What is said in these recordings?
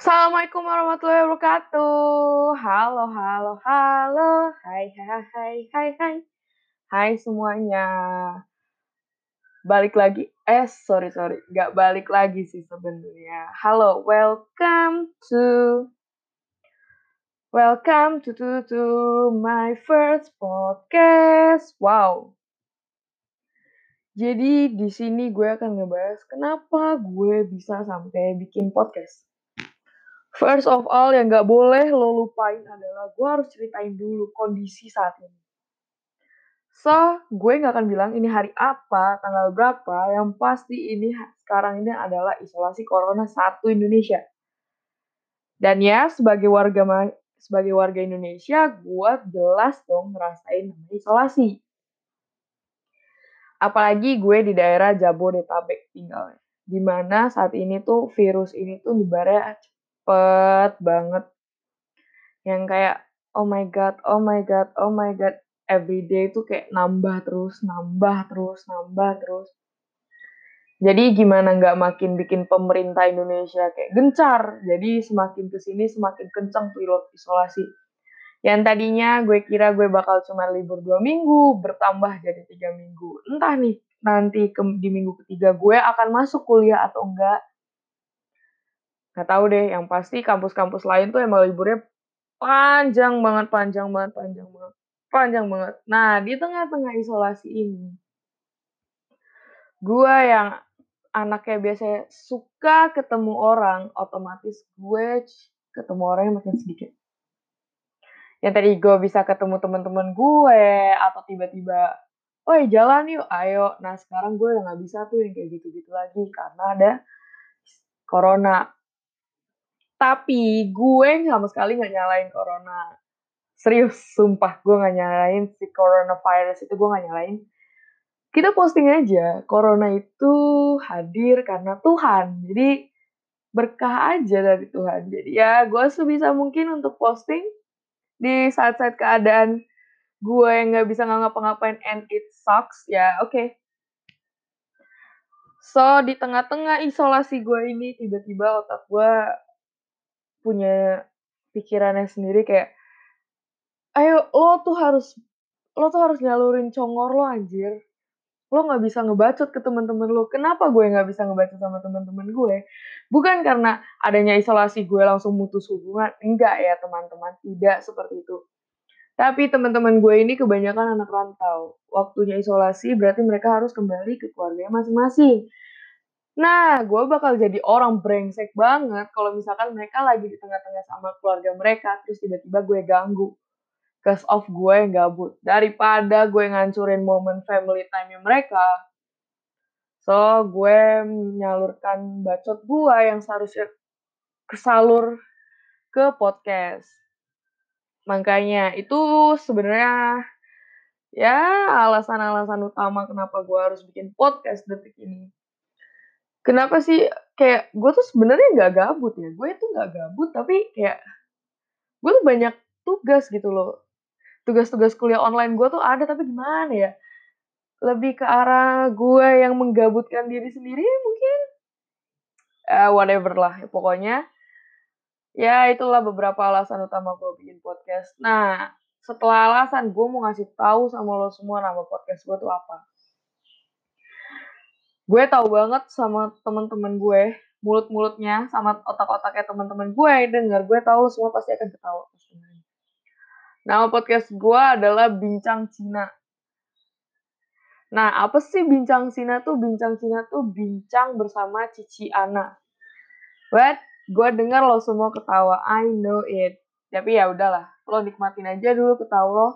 Assalamualaikum warahmatullahi wabarakatuh. Halo, halo, halo. Hai, hai, hai, hai, hai. Hai semuanya. Balik lagi. Eh, sorry, sorry. Gak balik lagi sih sebenarnya. Halo, welcome to Welcome to, to, to my first podcast. Wow. Jadi di sini gue akan ngebahas kenapa gue bisa sampai bikin podcast. First of all, yang gak boleh lo lupain adalah gue harus ceritain dulu kondisi saat ini. So, gue gak akan bilang ini hari apa, tanggal berapa, yang pasti ini sekarang ini adalah isolasi corona satu Indonesia. Dan ya, sebagai warga sebagai warga Indonesia, gue jelas dong ngerasain isolasi. Apalagi gue di daerah Jabodetabek tinggalnya. Di mana saat ini tuh virus ini tuh nyebarnya cepet banget. Yang kayak, oh my god, oh my god, oh my god. Everyday tuh kayak nambah terus, nambah terus, nambah terus. Jadi gimana nggak makin bikin pemerintah Indonesia kayak gencar. Jadi semakin ke sini semakin kencang tuh isolasi. Yang tadinya gue kira gue bakal cuma libur dua minggu, bertambah jadi tiga minggu. Entah nih nanti ke, di minggu ketiga gue akan masuk kuliah atau enggak. Gak tahu deh, yang pasti kampus-kampus lain tuh emang liburnya panjang banget, panjang banget, panjang banget, panjang banget. Nah, di tengah-tengah isolasi ini, gue yang anaknya biasanya suka ketemu orang, otomatis gue ketemu orang yang makin sedikit. Yang tadi gue bisa ketemu teman-teman gue, atau tiba-tiba, oh jalan yuk, ayo. Nah sekarang gue udah gak bisa tuh yang kayak gitu-gitu lagi, karena ada corona. Tapi gue sama sekali gak nyalain corona. Serius, sumpah, gue gak nyalain si coronavirus itu, gue gak nyalain kita posting aja, corona itu hadir karena Tuhan. Jadi berkah aja dari Tuhan. Jadi ya gue sebisa mungkin untuk posting di saat-saat keadaan gue yang nggak bisa ngapa-ngapain and it sucks ya oke okay. so di tengah-tengah isolasi gue ini tiba-tiba otak gue punya pikirannya sendiri kayak ayo lo tuh harus lo tuh harus nyalurin congor lo anjir lo nggak bisa ngebacot ke teman-teman lo. Kenapa gue nggak bisa ngebacot sama teman-teman gue? Bukan karena adanya isolasi gue langsung mutus hubungan. Enggak ya teman-teman, tidak seperti itu. Tapi teman-teman gue ini kebanyakan anak rantau. Waktunya isolasi berarti mereka harus kembali ke keluarganya masing-masing. Nah, gue bakal jadi orang brengsek banget kalau misalkan mereka lagi di tengah-tengah sama keluarga mereka, terus tiba-tiba gue ganggu. Cause of gue yang gabut. Daripada gue ngancurin momen family time mereka. So gue menyalurkan bacot gue yang seharusnya kesalur ke podcast. Makanya itu sebenarnya ya alasan-alasan utama kenapa gue harus bikin podcast detik ini kenapa sih kayak gue tuh sebenarnya nggak gabut ya gue tuh nggak gabut tapi kayak gue tuh banyak tugas gitu loh. Tugas-tugas kuliah online gue tuh ada tapi gimana ya? Lebih ke arah gue yang menggabutkan diri sendiri mungkin. Uh, whatever lah pokoknya. Ya itulah beberapa alasan utama gue bikin podcast. Nah setelah alasan gue mau ngasih tahu sama lo semua nama podcast gue tuh apa gue tahu banget sama teman-teman gue mulut-mulutnya sama otak-otaknya teman-teman gue yang denger gue tahu semua pasti akan ketawa Nama podcast gue adalah Bincang Cina. Nah, apa sih Bincang Cina tuh? Bincang Cina tuh bincang bersama Cici Ana. But, gue dengar lo semua ketawa. I know it. Tapi ya udahlah, lo nikmatin aja dulu ketawa lo.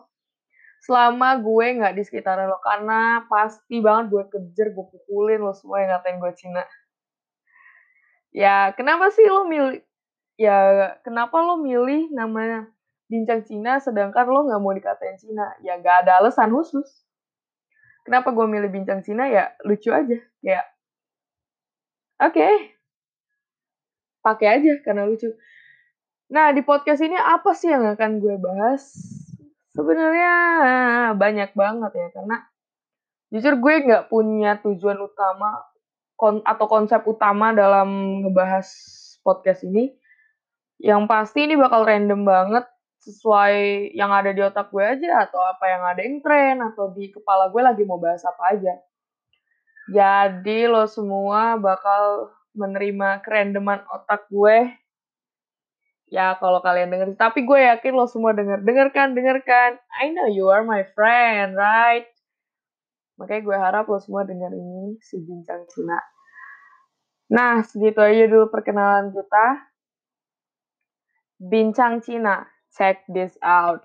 Selama gue nggak di sekitaran lo, karena pasti banget gue kejar, gue pukulin lo semua yang ngatain gue Cina. Ya, kenapa sih lo milih? Ya, kenapa lo milih namanya bincang Cina sedangkan lo nggak mau dikatain Cina ya nggak ada alasan khusus kenapa gue milih bincang Cina ya lucu aja ya oke okay. pakai aja karena lucu nah di podcast ini apa sih yang akan gue bahas sebenarnya banyak banget ya karena jujur gue nggak punya tujuan utama kon atau konsep utama dalam ngebahas podcast ini Yang pasti ini bakal random banget, sesuai yang ada di otak gue aja, atau apa yang ada yang tren, atau di kepala gue lagi mau bahas apa aja. Jadi lo semua bakal menerima kerandoman otak gue. Ya kalau kalian denger, tapi gue yakin lo semua denger. Dengarkan, dengarkan. I know you are my friend, right? Makanya gue harap lo semua denger ini si Bincang Cina. Nah, segitu aja dulu perkenalan kita. Bincang Cina. Check this out.